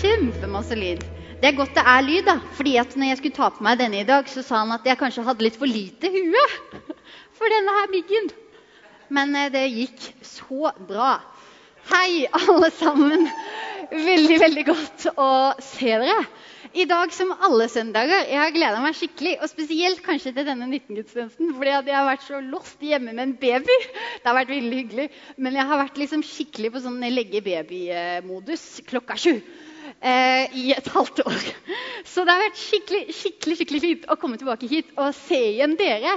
kjempemasse lyd. Det er godt det er lyd, da. fordi at når jeg skulle ta på meg denne i dag, så sa han at jeg kanskje hadde litt for lite hue for denne her myggen. Men eh, det gikk så bra. Hei, alle sammen. Veldig, veldig godt å se dere. I dag som alle søndager. Jeg har gleda meg skikkelig. Og spesielt kanskje til denne 19-gudstjenesten. Fordi jeg har vært så lost hjemme med en baby. Det har vært veldig hyggelig. Men jeg har vært liksom skikkelig på sånn legge baby-modus klokka sju. Eh, I et halvt år. Så det har vært skikkelig, skikkelig, skikkelig fint å komme tilbake hit og se igjen dere.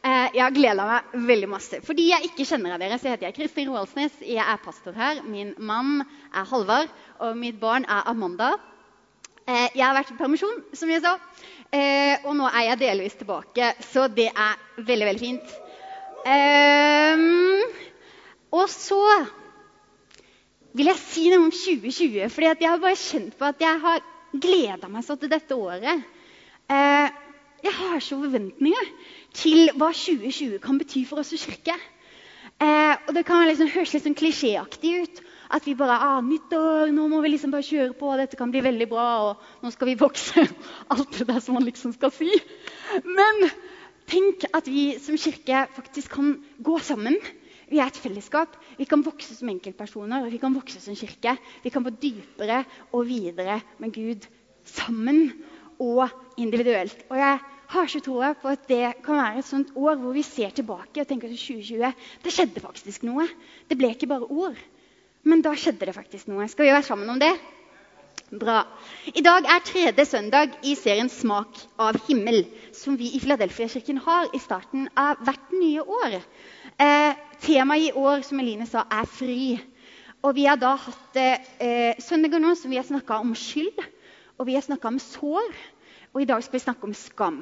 Eh, jeg har gleda meg veldig masse. Fordi jeg ikke kjenner av dere, så heter jeg Kristin Roaldsnes. Jeg er pastor her. Min mann er Halvard, og mitt barn er Amanda. Eh, jeg har vært i permisjon, som jeg sa, eh, og nå er jeg delvis tilbake. Så det er veldig, veldig fint. Um, og så vil jeg si noe om 2020, fordi jeg har bare kjent på at jeg har gleda meg så til dette året. Uh, jeg har så forventninger til hva 2020 kan bety for oss i kirke. Uh, og Det kan liksom høres litt sånn klisjéaktig ut. At vi bare ah, 'Nyttår, nå må vi liksom bare kjøre på, dette kan bli veldig bra, og nå skal vi vokse. Alt det der som man liksom skal si. Men tenk at vi som kirke faktisk kan gå sammen. Vi er et fellesskap. Vi kan vokse som enkeltpersoner og vi kan vokse som kirke. Vi kan gå dypere og videre med Gud sammen og individuelt. Og jeg har så troa på at det kan være et sånt år hvor vi ser tilbake og tenker at 2020 det skjedde faktisk noe. Det ble ikke bare ord. Men da skjedde det faktisk noe. Skal vi være sammen om det? Bra. I dag er tredje søndag i serien 'Smak av himmel', som vi i Filadelfia-kirken har i starten av hvert nye år. Eh, Temaet i år som Eline sa, er fri. Og Vi har da hatt eh, søndager nå som vi har snakka om skyld, og vi har snakka om sår. Og i dag skal vi snakke om skam.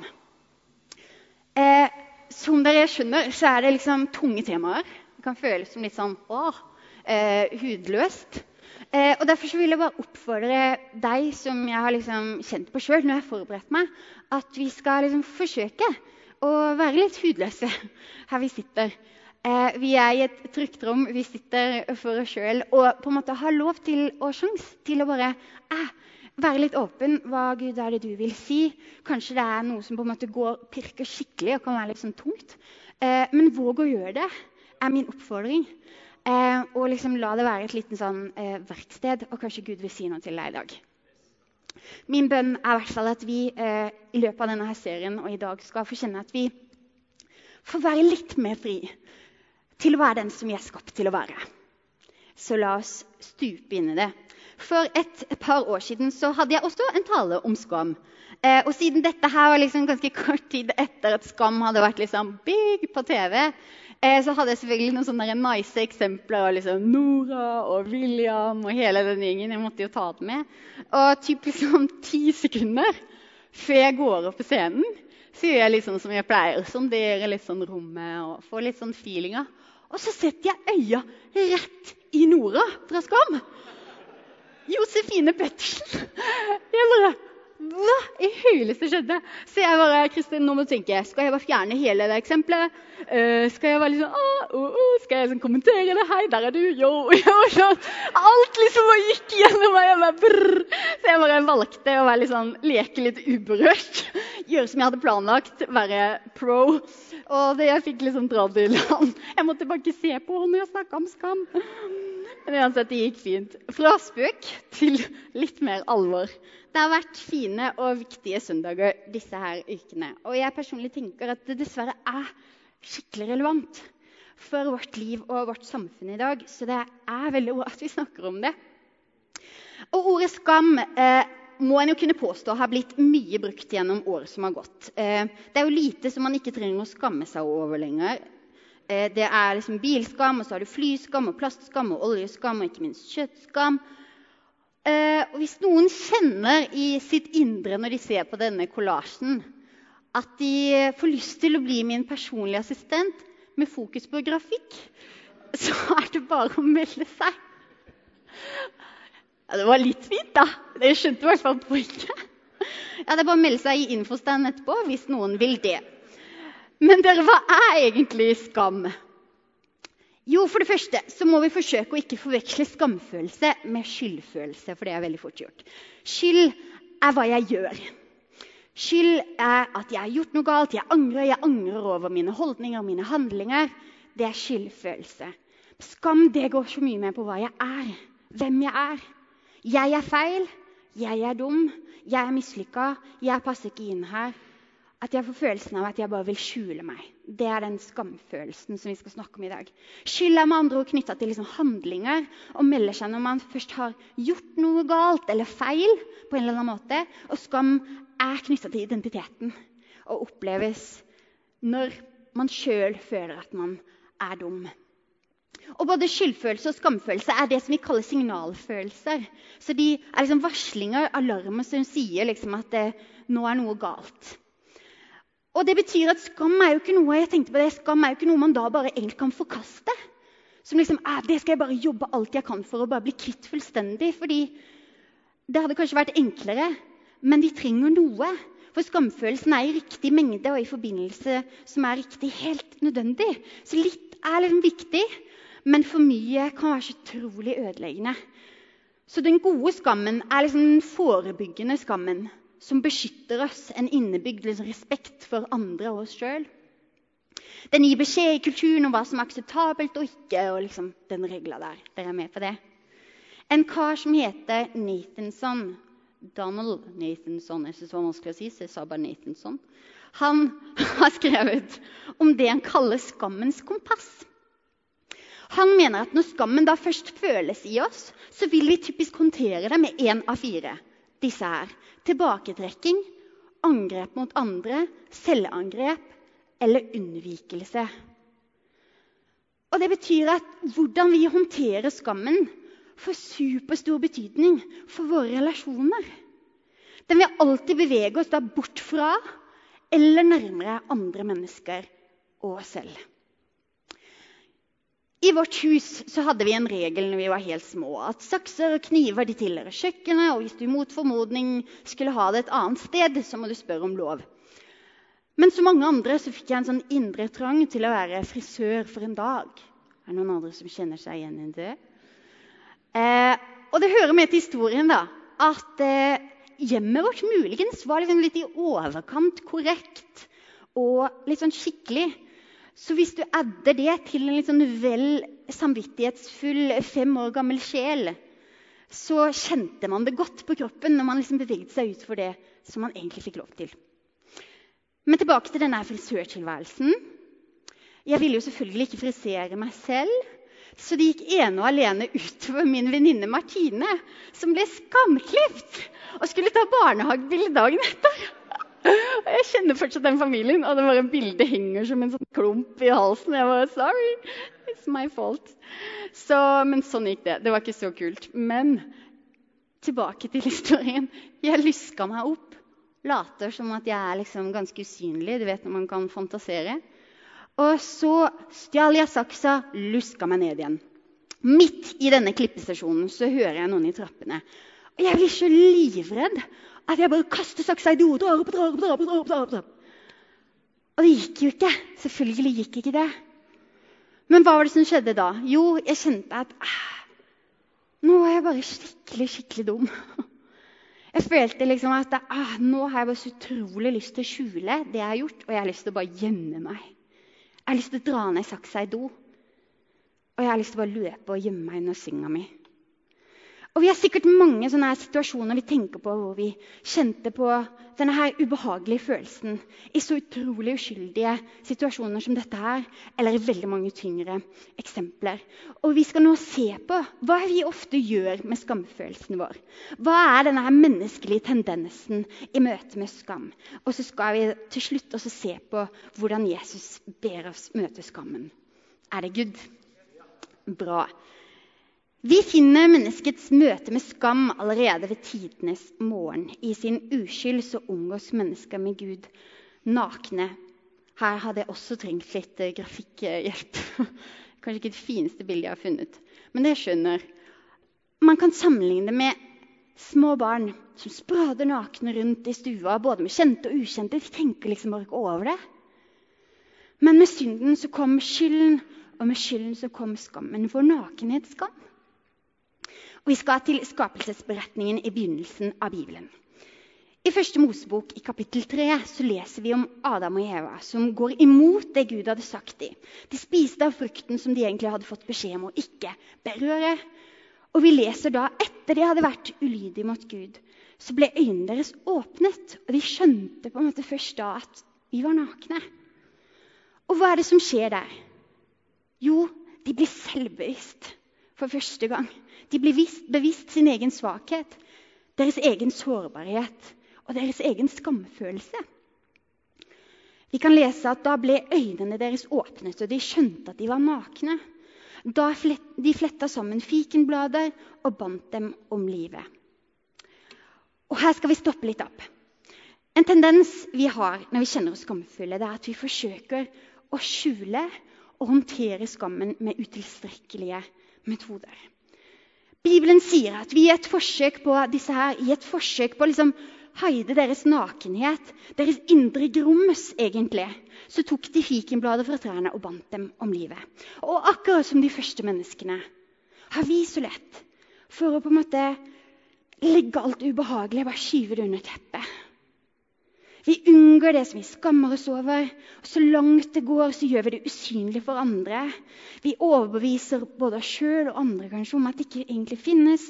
Eh, som dere skjønner, så er det liksom tunge temaer. Det kan føles som litt sånn åh, eh, hudløst. Eh, og Derfor så vil jeg bare oppfordre deg som jeg har liksom kjent på sjøl, når jeg har forberedt meg, at vi skal liksom forsøke å være litt hudløse her vi sitter. Eh, vi er i et trygt rom, vi sitter for oss sjøl og på en måte har lov til og sjanse til å bare eh, være litt åpen. Hva Gud er det du vil si? Kanskje det er noe som på en måte går, pirker skikkelig og kan være litt sånn tungt. Eh, men våg å gjøre det, er min oppfordring. Eh, og liksom la det være et liten sånn, eh, verksted, og kanskje Gud vil si noe til deg i dag. Min bønn er i hvert fall at vi eh, i løpet av denne serien og i dag skal få kjenne at vi får være litt mer fri til å være den som vi er skapt til å være. Så la oss stupe inn i det. For et par år siden så hadde jeg også en tale om skam. Eh, og siden dette her var liksom ganske kort tid etter at Skam hadde vært liksom big på TV, Eh, så hadde jeg selvfølgelig noen sånne nice eksempler av liksom Nora og William og hele den gjengen. Jeg måtte jo ta det med. Og typ liksom ti sekunder før jeg går opp på scenen, så gjør jeg sånn som jeg pleier. Sonderer litt sånn rommet og får litt sånn feelinga. Og så setter jeg øya rett i Nora fra Skam. Josefine Pettersen. Jeg bare hva i huleste skjedde? Så jeg bare Kristin, nå må du tenke. Skal jeg bare fjerne hele det eksempelet? Uh, skal jeg bare liksom uh, uh, Skal jeg sånn kommentere det? Hei, der er du. Yo. Alt liksom bare gikk gjennom meg. Jeg bare, brrr. Så jeg bare valgte å sånn, leke litt uberørt. Gjøre som jeg hadde planlagt. Være pro. Og det jeg fikk liksom dra til land. Jeg måtte bare ikke se på når jeg snakka om skam. Men uansett, det gikk fint. Fra spøk til litt mer alvor. Det har vært fine og viktige søndager disse her ukene. Og jeg personlig tenker at det dessverre er skikkelig relevant for vårt liv og vårt samfunn i dag. Så det er veldig bra at vi snakker om det. Og ordet skam eh, må en jo kunne påstå har blitt mye brukt gjennom året som har gått. Eh, det er jo lite som man ikke trenger å skamme seg over lenger. Eh, det er liksom bilskam, og så har du flyskam, og plastskam, og oljeskam og ikke minst kjøttskam. Eh, og hvis noen kjenner i sitt indre når de ser på denne kollasjen, at de får lyst til å bli min personlige assistent med fokus på grafikk, så er det bare å melde seg. Ja, det var litt fint, da. Dere skjønte i hvert fall poenget. Ja, det er bare å melde seg i infostand etterpå hvis noen vil det. Men dere, hva er egentlig skam? Jo, for det første så må vi forsøke å ikke forveksle skamfølelse med skyldfølelse. For det er veldig fort gjort. Skyld er hva jeg gjør. Skyld er at jeg har gjort noe galt. Jeg angrer, jeg angrer over mine holdninger og mine handlinger. Det er skyldfølelse. Skam det går så mye mer på hva jeg er, hvem jeg er. Jeg er feil, jeg er dum, jeg er mislykka, jeg passer ikke inn her at jeg får følelsen av at jeg bare vil skjule meg. Det er den skamfølelsen som vi skal snakke om i dag. Skyld er med andre ord knytta til liksom handlinger og melder seg når man først har gjort noe galt eller feil. på en eller annen måte. Og skam er knytta til identiteten og oppleves når man sjøl føler at man er dum. Og Både skyldfølelse og skamfølelse er det som vi kaller signalfølelser. Så De er liksom varslinger, alarmer, som sier liksom at det, nå er noe galt. Og det betyr at skam er jo ikke noe jeg tenkte på det, skam er jo ikke noe man da bare egentlig kan forkaste. Som liksom, eh, Det skal jeg bare jobbe alt jeg kan for å bare bli kvitt fullstendig. fordi det hadde kanskje vært enklere, men vi trenger noe. For skamfølelsen er i riktig mengde og i forbindelse som er riktig, helt nødvendig. Så litt er liksom viktig, men for mye kan være så utrolig ødeleggende. Så den gode skammen er liksom den forebyggende skammen som beskytter oss, en innebygd liksom, respekt for andre og oss sjøl. Den gir beskjed i kulturen om hva som er akseptabelt og ikke. og liksom, den regla der. Dere er med på det? En kar som heter Nathanson, Donald Nathanson Jeg synes det var vanskelig å si, så jeg sa bare Nathanson. Han har skrevet om det han kaller skammens kompass. Han mener at når skammen da først føles i oss, så vil vi typisk håndtere det med én av fire disse er Tilbaketrekking, angrep mot andre, selvangrep eller unnvikelse. Og Det betyr at hvordan vi håndterer skammen, får superstor betydning for våre relasjoner. Den vil alltid bevege oss da bort fra eller nærmere andre mennesker og oss selv. I vårt hus så hadde vi en regel når vi var helt små, at sakser og kniver de tilhører kjøkkenet. Og hvis du mot formodning skulle ha det et annet sted, så må du spørre om lov. Men som mange andre så fikk jeg en sånn indre trang til å være frisør for en dag. Er det noen andre som kjenner seg igjen i det? Eh, og det hører med til historien da, at eh, hjemmet vårt muligens var liksom litt i overkant korrekt og litt sånn skikkelig. Så hvis du adder det til en litt sånn vel samvittighetsfull fem år gammel sjel, så kjente man det godt på kroppen når man liksom beveget seg ut for det som man egentlig fikk lov til. Men tilbake til denne frisørtilværelsen. Jeg ville jo selvfølgelig ikke frisere meg selv. Så det gikk ene og alene utover min venninne Martine, som ble skamklipt og skulle ta barnehagebilde dagen etter. Og jeg kjenner fortsatt den familien, og det bare bildet henger som en sånn klump i halsen. Jeg bare sorry, it's my fault. Så, men sånn gikk det. Det var ikke så kult. Men tilbake til historien. Jeg lyska meg opp. Later som at jeg er liksom ganske usynlig. Du vet når man kan fantasere. Og så stjal jeg saksa, luska meg ned igjen. Midt i denne klippestasjonen så hører jeg noen i trappene. Og jeg blir så livredd at jeg bare kaster saksa i do. Drar opp, drar opp, drar opp, drar opp. Og det gikk jo ikke. Selvfølgelig gikk ikke det. Men hva var det som skjedde da? Jo, jeg kjente at ah, nå var jeg bare skikkelig, skikkelig dum. Jeg følte liksom at ah, nå har jeg bare så utrolig lyst til å skjule det jeg har gjort, og jeg har lyst til å bare gjemme meg. Jeg har lyst til å dra ned saksa i do. Og jeg har lyst til å bare løpe og gjemme meg under senga mi. Og Vi har sikkert mange sånne situasjoner vi tenker på hvor vi kjente på denne her ubehagelige følelsen i så utrolig uskyldige situasjoner som dette her, eller i veldig mange tyngre eksempler. Og Vi skal nå se på hva vi ofte gjør med skamfølelsen vår. Hva er denne her menneskelige tendensen i møte med skam? Og så skal vi til slutt også se på hvordan Jesus ber oss møte skammen. Er det good? Bra. Vi finner menneskets møte med skam allerede ved tidenes morgen. I sin uskyld så omgås mennesker med Gud nakne. Her hadde jeg også trengt litt eh, grafikkhjelp. Kanskje ikke det fineste bildet jeg har funnet, men det skjønner. Man kan sammenligne det med små barn som sprader nakne rundt i stua, både med kjente og ukjente. De tenker liksom bare ikke over det. Men med synden så kom skylden og med skylden så kom skammen. For nakenhet skam. Og Vi skal til skapelsesberetningen i begynnelsen av Bibelen. I første Mosebok i kapittel 3 så leser vi om Adam og Eva som går imot det Gud hadde sagt dem. De spiste av frukten som de egentlig hadde fått beskjed om å ikke berøre. Og vi leser da etter de hadde vært ulydige mot Gud, så ble øynene deres åpnet. Og de skjønte på en måte først da at vi var nakne. Og hva er det som skjer der? Jo, de blir selvbevisst for første gang. De blir bevisst sin egen svakhet, deres egen sårbarhet og deres egen skamfølelse. Vi kan lese at da ble øynene deres åpnet, og de skjønte at de var nakne. Da de fletta sammen fikenblader og bandt dem om livet. Og Her skal vi stoppe litt opp. En tendens vi har når vi kjenner oss skamfulle, det er at vi forsøker å skjule og håndtere skammen med utilstrekkelige metoder. Bibelen sier at vi i et forsøk på disse her, i et forsøk på liksom heide deres nakenhet, deres indre grums, egentlig, så tok de fikenblader fra trærne og bandt dem om livet. Og akkurat som de første menneskene har vi så lett for å på en måte legge alt ubehagelig og bare skyve det under teppet. Vi unngår det som vi skammer oss over. og Så langt det går, så gjør vi det usynlig for andre. Vi overbeviser både oss sjøl og andre kanskje om at det ikke egentlig finnes.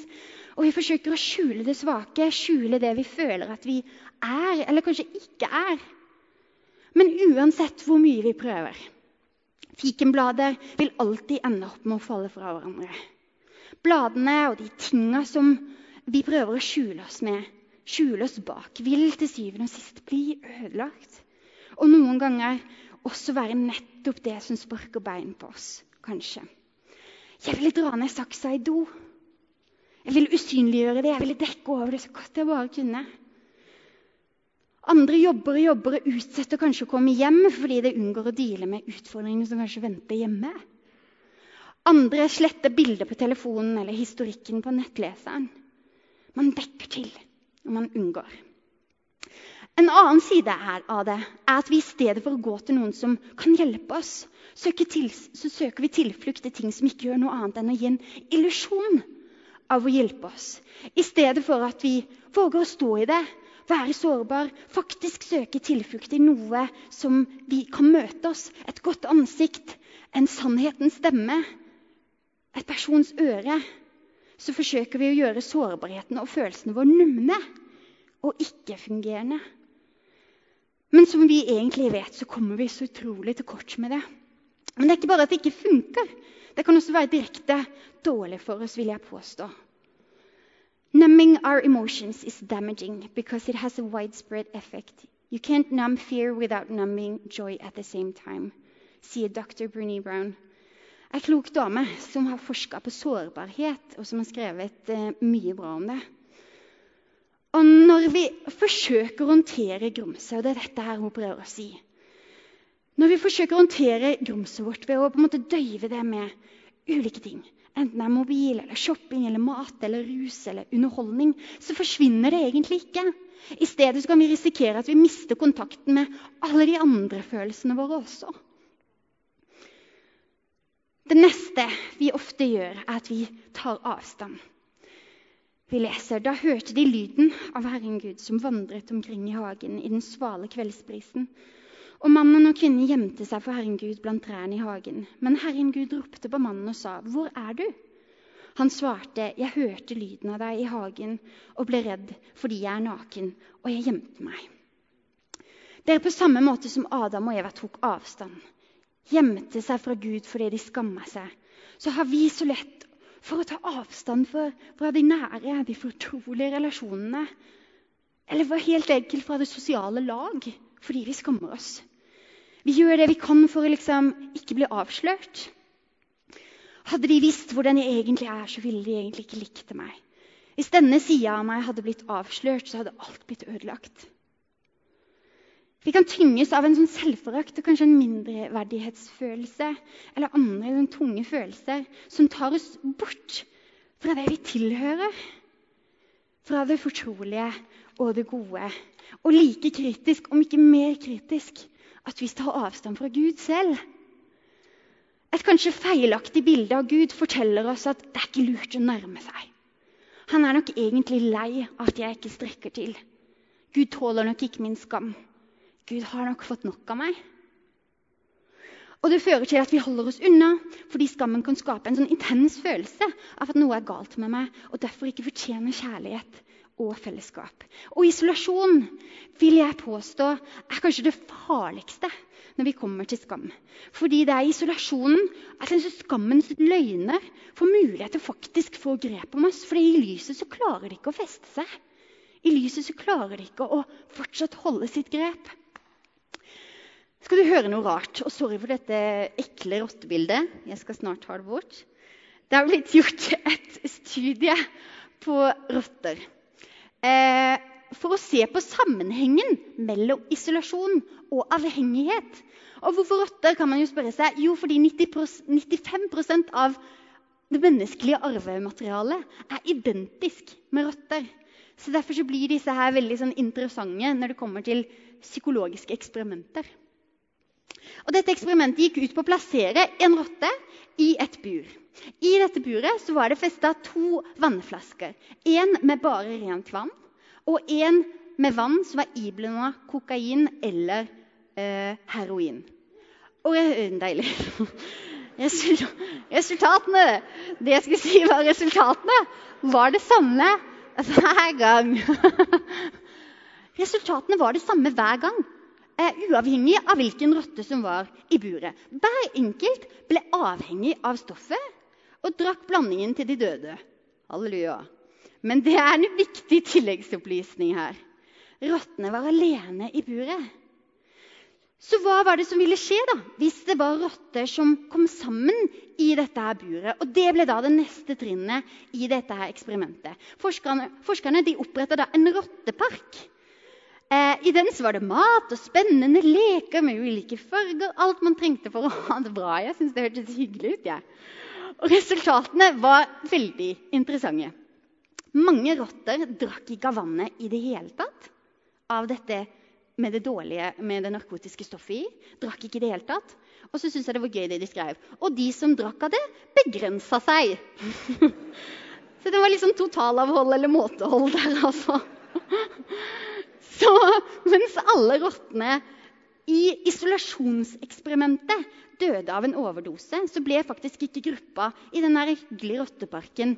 Og vi forsøker å skjule det svake, skjule det vi føler at vi er, eller kanskje ikke er. Men uansett hvor mye vi prøver Fikenblader vil alltid ende opp med å falle fra hverandre. Bladene og de tinga som vi prøver å skjule oss med, skjule oss bak, vil til syvende og sist bli ødelagt. Og noen ganger også være nettopp det som sparker bein på oss, kanskje. Jeg ville dra ned saksa i do. Jeg ville usynliggjøre det, jeg ville dekke over det så godt jeg bare kunne. Andre jobber og jobber og utsetter kanskje å komme hjem fordi de unngår å deale med utfordringene som kanskje venter hjemme. Andre sletter bilder på telefonen eller historikken på nettleseren. Man dekker til, og man unngår. En annen side av det er at vi i stedet for å gå til noen som kan hjelpe oss, søker til, så søker vi tilflukt til ting som ikke gjør noe annet enn å gi en illusjon av å hjelpe oss. I stedet for at vi våger å stå i det, være sårbar, faktisk søke tilflukt i noe som vi kan møte oss. Et godt ansikt, en sannhetens stemme, et persons øre. Så forsøker vi å gjøre sårbarheten og følelsene våre numne og ikke-fungerende. Men som vi egentlig vet, så kommer vi så utrolig til kort med det. Men det er ikke bare at det ikke funker. Det kan også være direkte dårlig for oss, vil jeg påstå. Numbing our emotions is damaging because it has a widespread effect. You can't numb fear without numbing joy at the same time, sier dr. Bruni Brown. Ei klok dame som har forska på sårbarhet, og som har skrevet uh, mye bra om det. Og når vi forsøker å håndtere grumset, og det er dette her hun prøver å si Når vi forsøker å håndtere grumset vårt ved å på en måte døyve det med ulike ting. Enten det er mobil, eller shopping, eller mat, eller rus eller underholdning, så forsvinner det egentlig ikke. I stedet kan vi risikere at vi mister kontakten med alle de andre følelsene våre også. Det neste vi ofte gjør, er at vi tar avstand. Vi leser da hørte de lyden av Herren Gud som vandret omkring i hagen i den svale kveldsprisen. Og mannen og kvinnen gjemte seg for Herren Gud blant trærne i hagen. Men Herren Gud ropte på mannen og sa, 'Hvor er du?' Han svarte, 'Jeg hørte lyden av deg i hagen og ble redd fordi jeg er naken, og jeg gjemte meg.' Det er på samme måte som Adam og Eva tok avstand, gjemte seg fra Gud fordi de skamma seg, så har vi så lett for å ta avstand fra de nære, de fortrolige relasjonene. Eller helt enkelt fra det sosiale lag fordi vi skammer oss. Vi gjør det vi kan for å liksom ikke bli avslørt. Hadde de visst hvordan jeg egentlig er, så ville de egentlig ikke likte meg. Hvis denne sida av meg hadde blitt avslørt, så hadde alt blitt ødelagt. Vi kan tynges av en sånn selvforakt og kanskje en mindreverdighetsfølelse eller andre sånn tunge følelser som tar oss bort fra det vi tilhører, fra det fortrolige og det gode og like kritisk, om ikke mer kritisk, at vi tar avstand fra Gud selv. et kanskje feilaktig bilde av Gud forteller oss at det er ikke lurt å nærme seg. Han er nok egentlig lei av at jeg ikke strekker til. Gud tåler nok ikke min skam. Gud har nok fått nok av meg. Og det fører til at vi holder oss unna, fordi skammen kan skape en sånn intens følelse av at noe er galt med meg, og derfor ikke fortjener kjærlighet og fellesskap. Og isolasjon vil jeg påstå er kanskje det farligste når vi kommer til skam. Fordi det er i isolasjonen at skammens løgner får mulighet til faktisk få grep om oss. For i lyset så klarer de ikke å feste seg. I lyset så klarer de ikke å fortsatt holde sitt grep. Skal du høre noe rart? Og sorry for dette ekle rottebildet. Jeg skal snart ta det bort. Det har blitt gjort et studie på rotter eh, for å se på sammenhengen mellom isolasjon og avhengighet. Og hvorfor rotter, kan man jo spørre seg. Jo, fordi 95% av det menneskelige arvematerialet er identisk med rotter. Så Derfor så blir disse her veldig sånn interessante når det kommer til psykologiske eksperimenter. Og dette Eksperimentet gikk ut på å plassere en rotte i et bur. I dette buret var det festa to vannflasker. En med bare rent vann, og en med vann som var iblanda kokain eller eh, heroin. Og deilig. Resultatene Det jeg skulle si var resultatene, var det samme hver gang. Resultatene var det samme hver gang. Uh, uavhengig av hvilken rotte som var i buret. Hver enkelt ble avhengig av stoffet og drakk blandingen til de døde. Halleluja. Men det er en viktig tilleggsopplysning her. Rottene var alene i buret. Så hva var det som ville skje da, hvis det var rotter som kom sammen i dette her buret? Og Det ble da det neste trinnet i dette her eksperimentet. Forskerne, forskerne oppretta en rottepark Eh, I den var det mat og spennende leker med ulike farger. Alt man trengte for å ha det bra. Jeg synes det hørtes hyggelig ut. Ja. Og Resultatene var veldig interessante. Mange rotter drakk ikke av vannet i det hele tatt. Av dette med det dårlige, med det narkotiske stoffet i. Drakk ikke i det hele tatt. Og så syns jeg det var gøy det de skrev. Og de som drakk av det, begrensa seg. så det var liksom totalavhold eller måtehold der, altså. Så mens alle rottene i isolasjonseksperimentet døde av en overdose, så ble faktisk ikke gruppa i den hyggelige rotteparken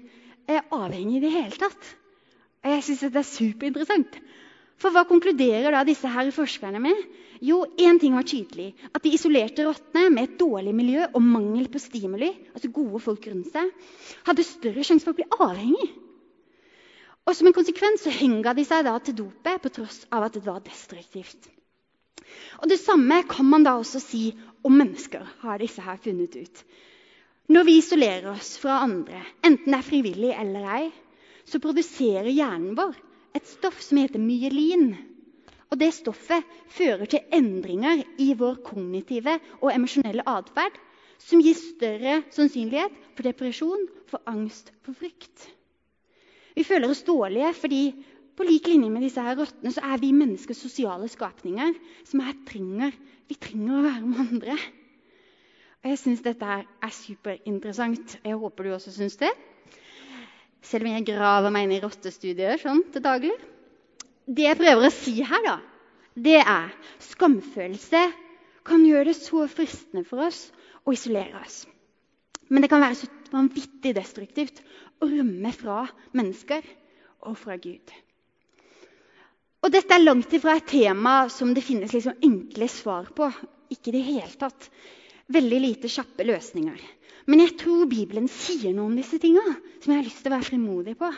eh, avhengig i det hele tatt. Og jeg synes det er superinteressant. For hva konkluderer da disse her forskerne med? Jo, én ting var tydelig. At de isolerte rottene med et dårlig miljø og mangel på stimuli, altså gode folk rundt seg, hadde større sjanse for å bli avhengig. Og Som en konsekvens så henga de seg da til dopet på tross av at det var destruktivt. Og Det samme kan man da også si om mennesker, har disse her funnet ut. Når vi isolerer oss fra andre, enten det er frivillig eller ei, så produserer hjernen vår et stoff som heter myelin. Og Det stoffet fører til endringer i vår kognitive og emosjonelle atferd, som gir større sannsynlighet for depresjon, for angst, for frykt. Vi føler oss dårlige fordi på lik linje med disse her rottene så er vi mennesker sosiale skapninger som er trenger. Vi trenger å være med andre. Og Jeg syns dette er superinteressant. Jeg håper du også syns det. Selv om jeg graver meg inn i rottestudier sånn til daglig. Det jeg prøver å si her, da, det er skamfølelse kan gjøre det så fristende for oss å isolere oss. Men det kan være så vanvittig destruktivt å rømme fra mennesker og fra Gud. Og Dette er langt ifra et tema som det finnes liksom enkle svar på. Ikke i det hele tatt. Veldig lite kjappe løsninger. Men jeg tror Bibelen sier noe om disse tinga som jeg har lyst til å være frimodig på.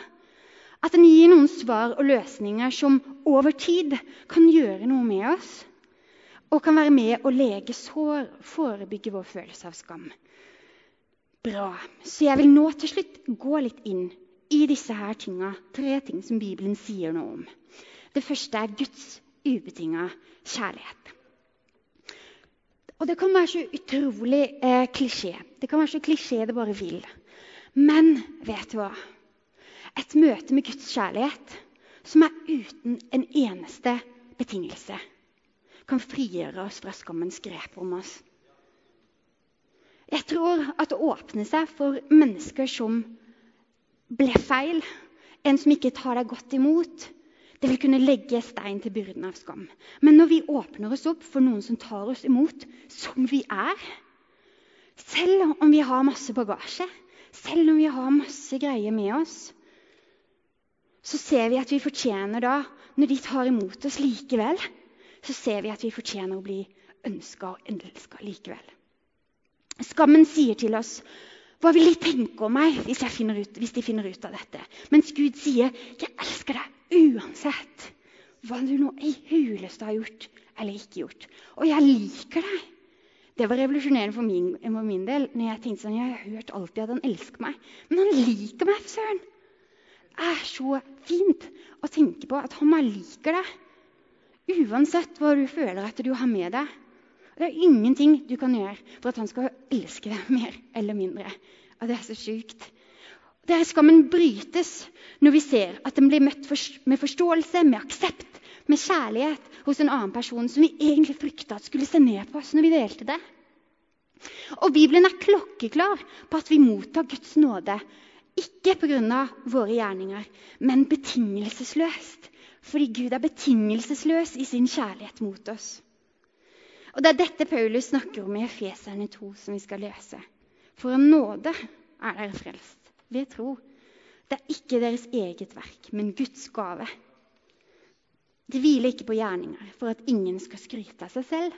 At den gir noen svar og løsninger som over tid kan gjøre noe med oss. Og kan være med å lege sår, forebygge vår følelse av skam. Bra. Så jeg vil nå til slutt gå litt inn i disse her tinga. Tre ting som Bibelen sier noe om. Det første er Guds ubetinga kjærlighet. Og det kan være så utrolig eh, klisjé. Det kan være så klisjé det bare vil. Men vet du hva? Et møte med Guds kjærlighet som er uten en eneste betingelse, kan frigjøre oss fra skammens grep om oss. Jeg tror at det åpner seg for mennesker som ble feil, en som ikke tar deg godt imot. Det vil kunne legge stein til byrden av skam. Men når vi åpner oss opp for noen som tar oss imot som vi er, selv om vi har masse bagasje, selv om vi har masse greier med oss, så ser vi at vi fortjener da, når de tar imot oss likevel, så ser vi at vi fortjener å bli ønska og elska likevel. Skammen sier til oss hva vil de tenke om meg hvis, ut, hvis, de finner ut av dette? Mens Gud sier, 'Jeg elsker deg uansett hva du nå i huleste har gjort eller ikke gjort.' Og jeg liker deg. Det var revolusjonerende for min, for min del. når Jeg tenkte sånn, jeg har hørt alltid at han elsker meg. Men han liker meg, søren! Det er så fint å tenke på at han bare liker deg. Uansett hva du føler at du har med deg. Det er ingenting du kan gjøre for at han skal elske deg mer eller mindre. Og det er så sjukt. Der skammen brytes når vi ser at den blir møtt med forståelse, med aksept, med kjærlighet hos en annen person som vi egentlig frykta skulle se ned på oss når vi delte det. Og Bibelen er klokkeklar på at vi mottar Guds nåde. Ikke pga. våre gjerninger, men betingelsesløst. Fordi Gud er betingelsesløs i sin kjærlighet mot oss. Og Det er dette Paulus snakker om i Efeserne 2, som vi skal lese. For en nåde er dere frelst ved tro. Det er ikke deres eget verk, men Guds gave. Det hviler ikke på gjerninger for at ingen skal skryte av seg selv.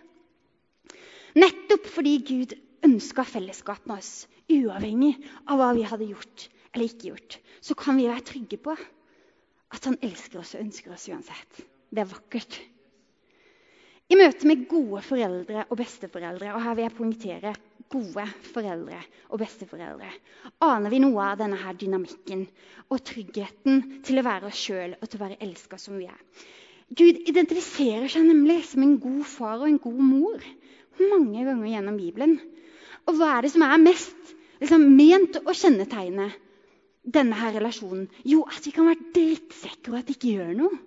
Nettopp fordi Gud ønska fellesskap med oss, uavhengig av hva vi hadde gjort eller ikke gjort, så kan vi være trygge på at han elsker oss og ønsker oss uansett. Det er vakkert. I møte med gode foreldre og besteforeldre, og her vil jeg poengtere gode foreldre og besteforeldre, aner vi noe av denne her dynamikken og tryggheten til å være oss sjøl og til å være elska som vi er. Gud identifiserer seg nemlig som en god far og en god mor mange ganger gjennom Bibelen. Og hva er det som er mest liksom, ment å kjennetegne denne her relasjonen? Jo, at vi kan være drittsekker og at det ikke gjør noe.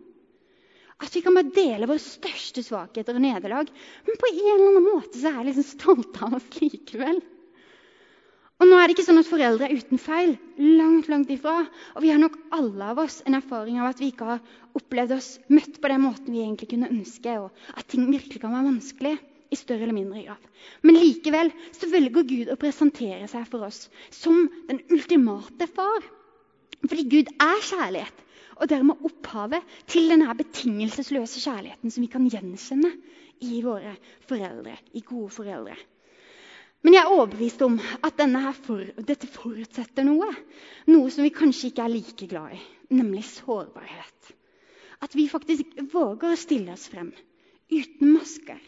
At vi kan bare dele våre største svakheter og nederlag. Men på en eller annen måte så er jeg liksom stolt av oss likevel. Og nå er det ikke sånn at foreldre er uten feil. Langt, langt ifra. Og vi har nok alle av oss en erfaring av at vi ikke har opplevd oss møtt på den måten vi egentlig kunne ønske, og at ting virkelig kan være vanskelig i større eller mindre grad. Men likevel så velger Gud å presentere seg for oss som den ultimate far. Fordi Gud er kjærlighet og dermed opphavet til denne betingelsesløse kjærligheten som vi kan gjenkjenne i våre foreldre, i gode foreldre. Men jeg er overbevist om at for, dette forutsetter noe. Noe som vi kanskje ikke er like glad i, nemlig sårbarhet. At vi faktisk våger å stille oss frem uten masker.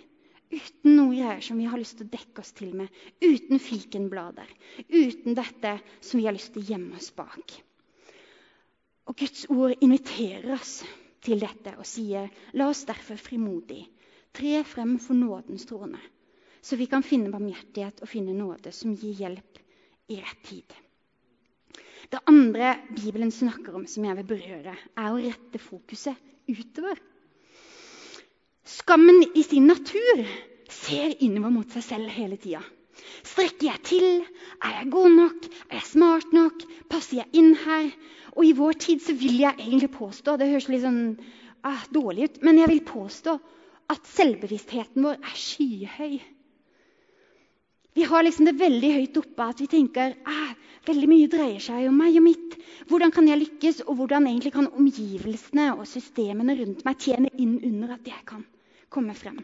Uten noe greier som vi har lyst til å dekke oss til med. Uten fikenblader. Uten dette som vi har lyst til å gjemme oss bak. Og Guds ord inviterer oss til dette og sier, la oss derfor frimodig tre frem for nådens trone, så vi kan finne barmhjertighet og finne nåde som gir hjelp i rett tid. Det andre Bibelen snakker om, som jeg vil berøre, er å rette fokuset utover. Skammen i sin natur ser innover mot seg selv hele tida. Strekker jeg til? Er jeg god nok? Er jeg smart nok? Passer jeg inn her? Og i vår tid så vil jeg egentlig påstå Det høres litt sånn ah, dårlig ut, men jeg vil påstå at selvbevisstheten vår er skyhøy. Vi har liksom det veldig høyt oppe at vi tenker ah, veldig mye dreier seg om meg og mitt. Hvordan kan jeg lykkes, og hvordan egentlig kan omgivelsene og systemene rundt meg tjene inn under at jeg kan komme frem?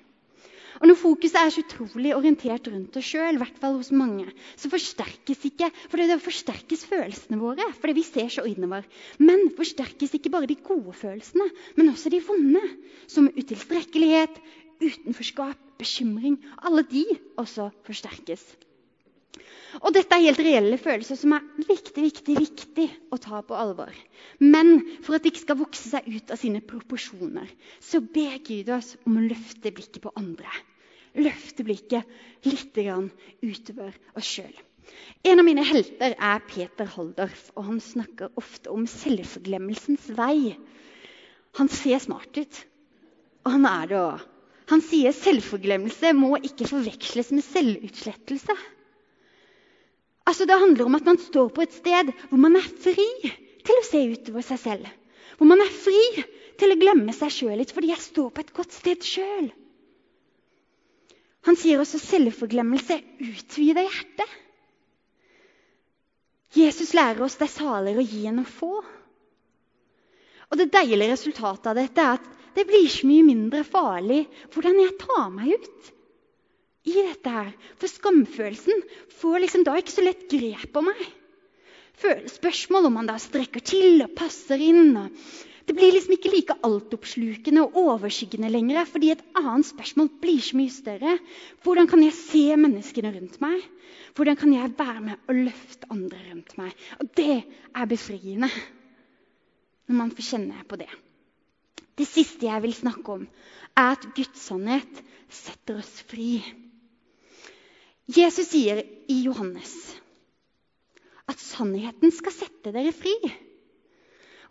Og Når fokuset er så utrolig orientert rundt oss sjøl, hos mange, så forsterkes ikke for det forsterkes følelsene våre fordi vi ser så innover. Men forsterkes ikke bare de gode følelsene, men også de vonde. Som utilstrekkelighet, utenforskap, bekymring. Alle de også forsterkes. Og dette er helt reelle følelser som er viktig, viktig, viktig å ta på alvor. Men for at de ikke skal vokse seg ut av sine proporsjoner, så ber Gud oss om å løfte blikket på andre. Løfte blikket litt utover oss sjøl. En av mine helter er Peter Haldorf, og han snakker ofte om selvforglemmelsens vei. Han ser smart ut, og han er det òg. Han sier selvforglemmelse må ikke forveksles med selvutslettelse. Altså, Det handler om at man står på et sted hvor man er fri til å se utover seg selv. Hvor man er fri til å glemme seg sjøl litt, fordi jeg står på et godt sted sjøl. Han sier også selvforglemmelse utvider hjertet. Jesus lærer oss det er saligere å gi enn å få. Og Det deilige resultatet av dette er at det blir så mye mindre farlig hvordan jeg tar meg ut i dette her. For skamfølelsen får liksom da ikke så lett grep om meg. Spørsmål om man da strekker til og passer inn. Og det blir liksom ikke like altoppslukende og overskyggende lenger. Fordi et annet spørsmål blir så mye større. Hvordan kan jeg se menneskene rundt meg? Hvordan kan jeg være med og løfte andre rundt meg? Og det er befriende når man får kjenne på det. Det siste jeg vil snakke om, er at Guds sannhet setter oss fri. Jesus sier i Johannes at sannheten skal sette dere fri.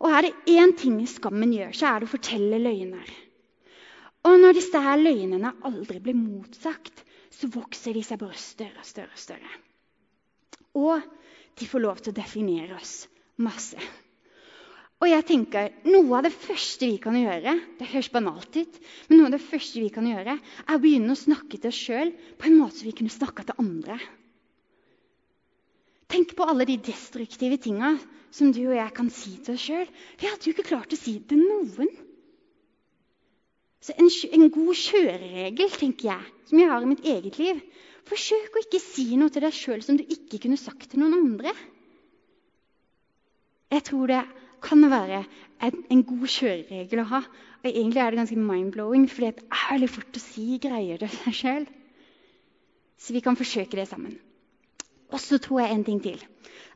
Og er det én ting skammen gjør, så er det å fortelle løgner. Og når disse her løgnene aldri blir motsagt, så vokser de seg bare større og større. Og større. Og de får lov til å definere oss masse. Og jeg tenker, Noe av det første vi kan gjøre det høres banalt ut, men noe av det første vi kan gjøre, er å begynne å snakke til oss sjøl på en måte som vi kunne snakka til andre. Tenk på alle de destruktive tinga som du og jeg kan si til oss sjøl. Vi hadde jo ikke klart å si det til noen. Så en, en, god kjøreregel tenker jeg, som jeg har i mitt eget liv Forsøk å ikke si noe til deg sjøl som du ikke kunne sagt til noen andre. Jeg tror det kan være en, en god kjøreregel å ha. Og egentlig er det ganske mind-blowing, for det er veldig fort å si greier det seg sjøl. Så vi kan forsøke det sammen. Og så tror jeg en ting til.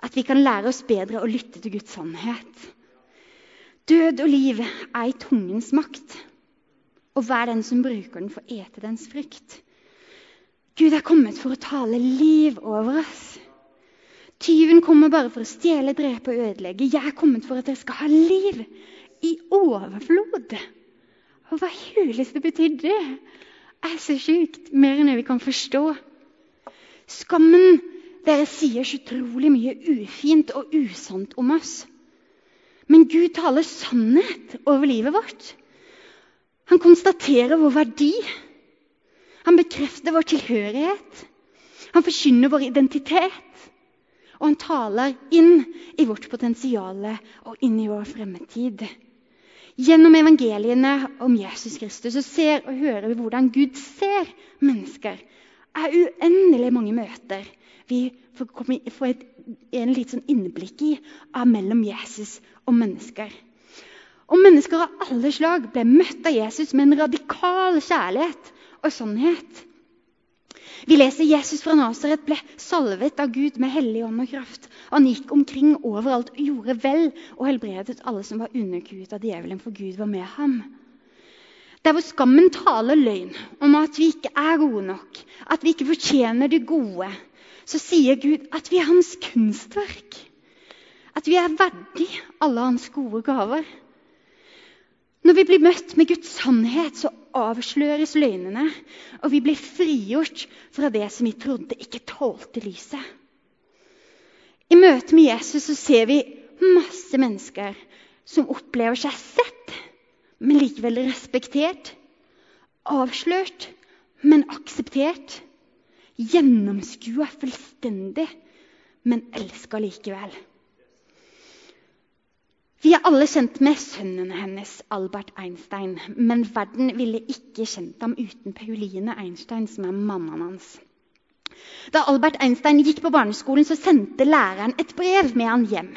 At vi kan lære oss bedre å lytte til Guds sannhet. Død og liv er i tungens makt. Og hver den som bruker den, får ete dens frykt. Gud er kommet for å tale liv over oss. Tyven kommer bare for å stjele, drepe og ødelegge. Jeg er kommet for at dere skal ha liv i overflod. Og hva huleste betyr det? er så sjukt. Mer enn det vi kan forstå. Skammen dere sier så utrolig mye ufint og usant om oss. Men Gud taler sannhet over livet vårt. Han konstaterer vår verdi. Han bekrefter vår tilhørighet. Han forkynner vår identitet. Og han taler inn i vårt potensial og inn i vår fremtid. Gjennom evangeliene om Jesus Kristus så ser og hører vi hvordan Gud ser mennesker. Det er uendelig mange møter vi får, komme, får et, en litt sånn innblikk i av mellom Jesus og mennesker. Og mennesker av alle slag ble møtt av Jesus med en radikal kjærlighet og sannhet. Vi leser Jesus fra Nasaret ble salvet av Gud med hellig ånd og kraft. Han gikk omkring overalt og gjorde vel og helbredet alle som var underkuet av djevelen, for Gud var med ham. Der hvor skammen taler løgn om at vi ikke er gode nok, at vi ikke fortjener det gode, så sier Gud at vi er hans kunstverk. At vi er verdig alle hans gode gaver. Når vi blir møtt med Guds sannhet, så avsløres løgnene, og vi blir frigjort fra det som vi trodde ikke tålte lyset. I møte med Jesus så ser vi masse mennesker som opplever seg sett, men likevel respektert. Avslørt, men akseptert gjennomskua fullstendig, men elska likevel. Vi er alle kjent med sønnen hennes, Albert Einstein. Men verden ville ikke kjent ham uten Pauline Einstein, som er mammaen hans. Da Albert Einstein gikk på barneskolen, så sendte læreren et brev med han hjem.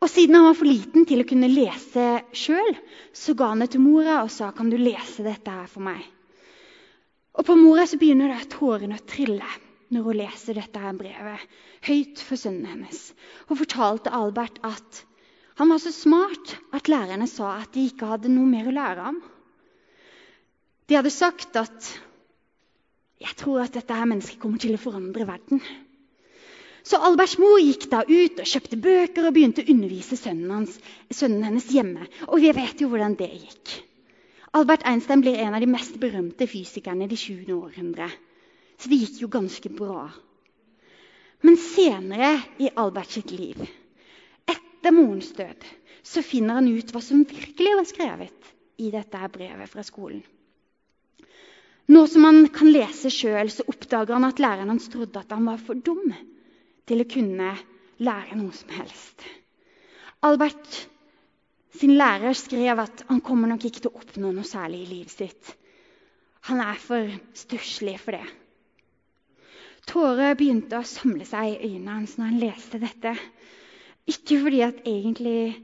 Og Siden han var for liten til å kunne lese sjøl, så ga han det til mora og sa kan du lese dette her for meg. Og på mora så begynner det tårene å trille når hun leser dette her brevet høyt for sønnen hennes. Hun fortalte Albert at han var så smart at lærerne sa at de ikke hadde noe mer å lære ham. De hadde sagt at 'Jeg tror at dette her mennesket kommer til å forandre verden'. Så Alberts mor gikk da ut og kjøpte bøker og begynte å undervise sønnen, hans, sønnen hennes hjemme. Og vi vet jo hvordan det gikk. Albert Einstein blir en av de mest berømte fysikerne i det 20. århundre. Så det gikk jo ganske bra. Men senere i Albert sitt liv, etter morens død, så finner han ut hva som virkelig var skrevet i dette brevet fra skolen. Nå som han kan lese sjøl, oppdager han at læreren hans trodde at han var for dum til å kunne lære noe som helst. Albert sin lærer skrev at han kommer nok ikke til å oppnå noe særlig i livet sitt. Han er for stusslig for det. Tårer begynte å samle seg i øynene hans når han leste dette. Ikke fordi at egentlig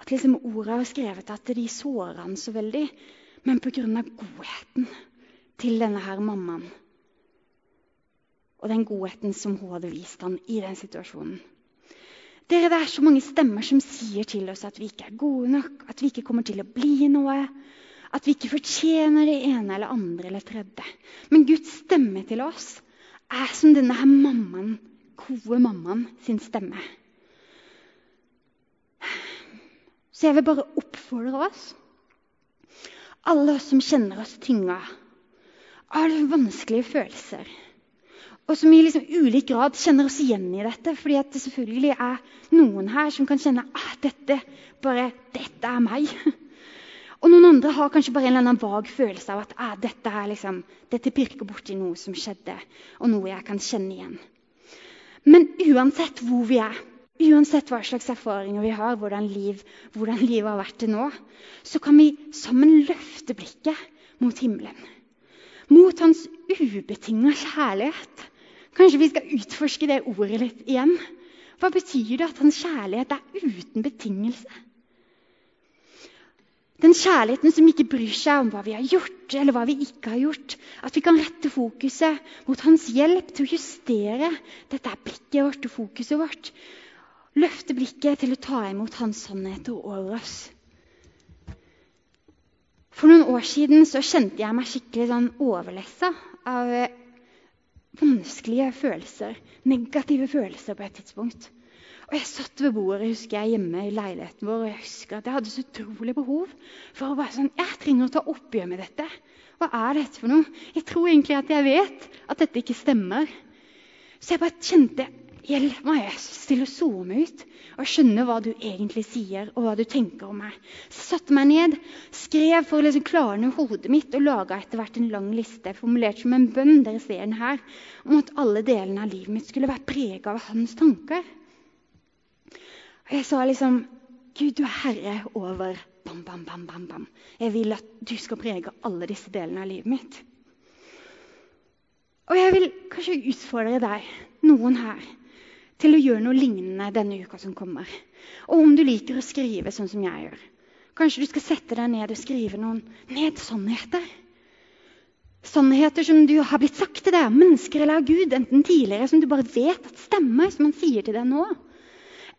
at liksom ordet er skrevet at de sårer han så veldig, men pga. godheten til denne her mammaen. Og den godheten som hun hadde vist han i den situasjonen. Dere, Det er så mange stemmer som sier til oss at vi ikke er gode nok, at vi ikke kommer til å bli noe, at vi ikke fortjener det ene eller andre eller tredje. Men Guds stemme til oss er som denne her mammaen, gode mammaen sin stemme. Så jeg vil bare oppfordre oss, alle oss som kjenner oss tynga av vanskelige følelser, og som i liksom ulik grad kjenner oss igjen i dette. fordi det selvfølgelig er noen her som kan kjenne at ah, dette, bare, dette er meg. Og noen andre har kanskje bare en eller annen vag følelse av at ah, dette, er liksom, dette pirker borti noe som skjedde, og noe jeg kan kjenne igjen. Men uansett hvor vi er, Uansett hva slags erfaringer vi har, hvordan, liv, hvordan livet har vært til nå, så kan vi sammen løfte blikket mot himmelen. Mot hans ubetinga kjærlighet. Kanskje vi skal utforske det ordet litt igjen. Hva betyr det at hans kjærlighet er uten betingelse? Den kjærligheten som ikke bryr seg om hva vi har gjort eller hva vi ikke har gjort. At vi kan rette fokuset mot hans hjelp til å justere dette blikket vårt og fokuset vårt løfte blikket til å ta imot hans sannheter over oss. For noen år siden så kjente jeg meg skikkelig sånn overlessa av eh, vanskelige følelser, negative følelser på et tidspunkt. Og Jeg satt ved bordet husker jeg, hjemme i leiligheten vår og jeg husker at jeg hadde så utrolig behov for å være sånn Jeg trenger å ta oppgjør med dette. Hva er dette for noe? Jeg tror egentlig at jeg vet at dette ikke stemmer. Så jeg bare kjente Hjelp meg, Jesus, til å zoome ut og skjønne hva du egentlig sier og hva du tenker om meg. Så satte meg ned, skrev for å liksom klarne hodet mitt og laga etter hvert en lang liste formulert som en bønn dere ser den her, om at alle delene av livet mitt skulle være prega av hans tanker. Og jeg sa liksom Gud, du er herre over bam, bam, bam, bam, bam. Jeg vil at du skal prege alle disse delene av livet mitt. Og jeg vil kanskje utfordre deg, noen her, til å gjøre noe lignende denne uka som kommer. Og om du liker å skrive sånn som jeg gjør. Kanskje du skal sette deg ned og skrive noen ned sannheter. Sannheter som du har blitt sagt til deg av mennesker eller av Gud, enten tidligere, som du bare vet at stemmer, som han sier til deg nå.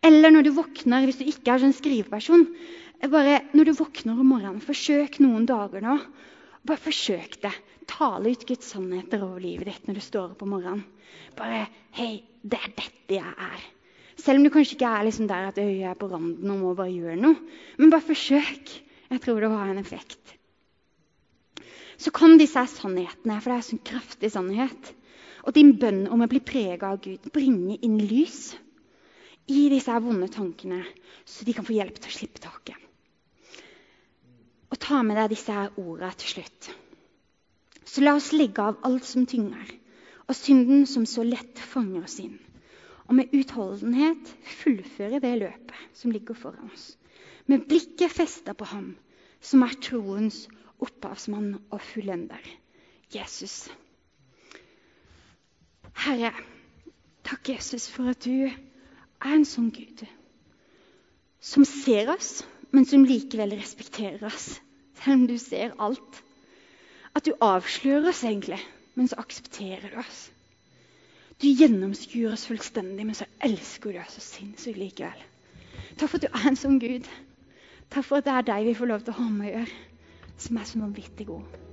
Eller når du våkner, hvis du ikke er sånn skriveperson. Bare når du våkner om morgenen, forsøk noen dager nå. Bare forsøk det. Tale ut Guds sannheter over livet ditt når du står opp om morgenen. Bare Hei, det er dette jeg er. Selv om du kanskje ikke er liksom der at øyet er på randen og må bare gjøre noe. Men bare forsøk. Jeg tror det har en effekt. Så kan disse sannhetene, for det er sånn kraftig sannhet, og din bønn om å bli prega av Gud, bringe inn lys i disse vonde tankene, så de kan få hjelp til å slippe taket. Og ta med deg disse ordene til slutt. Så la oss legge av alt som tynger og synden som så lett fanger oss inn. Og med utholdenhet fullføre det løpet som ligger foran oss. Med blikket festa på ham som er troens opphavsmann og fullender, Jesus. Herre, takk, Jesus, for at du er en sånn Gud som ser oss, men som likevel respekterer oss, selv om du ser alt. At du avslører oss egentlig men så aksepterer du oss. Du gjennomskuer oss fullstendig, men så elsker du oss så sinnssykt likevel. Takk for at du er en sånn Gud. Takk for at det er deg vi får lov til å ha med å gjøre, som er så vanvittig god.